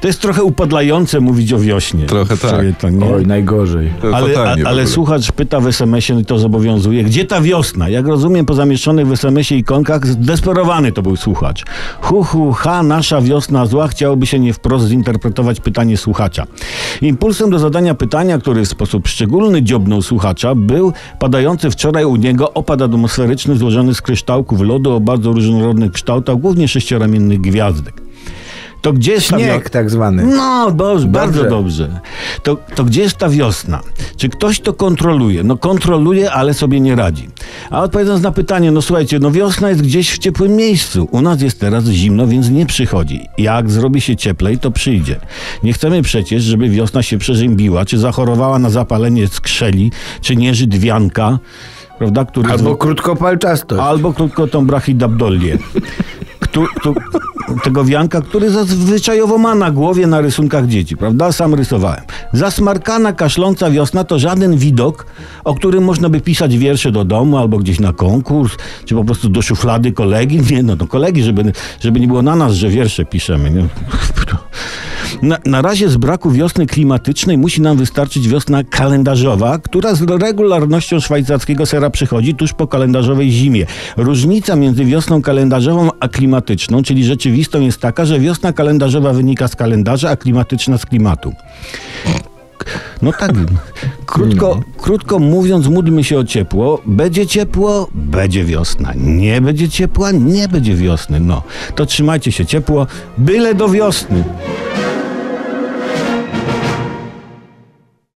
To jest trochę upadlające mówić o wiośnie. Trochę tak. To nie. Oj, najgorzej. Ale, a, ale słuchacz pyta w SMS-ie i to zobowiązuje. Gdzie ta wiosna? Jak rozumiem po zamieszczonych w SMS-ie ikonkach, zdesperowany to był słuchacz. Hu, hu, ha, nasza wiosna zła. Chciałoby się nie wprost zinterpretować pytanie słuchacza. Impulsem do zadania pytania, który w sposób szczególny dziobnął słuchacza, był padający wczoraj u niego opad atmosferyczny złożony z kryształków lodu o bardzo różnorodnych kształtach, głównie sześcioramiennych gwiazdek. To gdzie jest ta Śnieg tak zwany. no, dobrze, bardzo Dobrze. dobrze. To, to gdzie jest ta wiosna? Czy ktoś to kontroluje? No kontroluje, ale sobie nie radzi. A odpowiadając na pytanie, no słuchajcie, no wiosna jest gdzieś w ciepłym miejscu. U nas jest teraz zimno, więc nie przychodzi. Jak zrobi się cieplej, to przyjdzie. Nie chcemy przecież, żeby wiosna się przeziębiła, czy zachorowała na zapalenie skrzeli, czy nieżydwianka, prawda? Który Albo krótkopalczastość. Albo krótko tą brachydabdolię. Któ, tu, tego wianka, który zazwyczajowo ma na głowie na rysunkach dzieci, prawda? Sam rysowałem. Zasmarkana, kaszląca wiosna to żaden widok, o którym można by pisać wiersze do domu albo gdzieś na konkurs, czy po prostu do szuflady kolegi. Nie, no do kolegi, żeby, żeby nie było na nas, że wiersze piszemy. Nie? Na, na razie z braku wiosny klimatycznej musi nam wystarczyć wiosna kalendarzowa, która z regularnością szwajcarskiego sera przychodzi tuż po kalendarzowej zimie. Różnica między wiosną kalendarzową a klimatyczną, czyli rzeczywistą, jest taka, że wiosna kalendarzowa wynika z kalendarza, a klimatyczna z klimatu. No tak. Krótko, krótko mówiąc, módlmy się o ciepło. Będzie ciepło, będzie wiosna. Nie będzie ciepła, nie będzie wiosny. No, to trzymajcie się ciepło, byle do wiosny.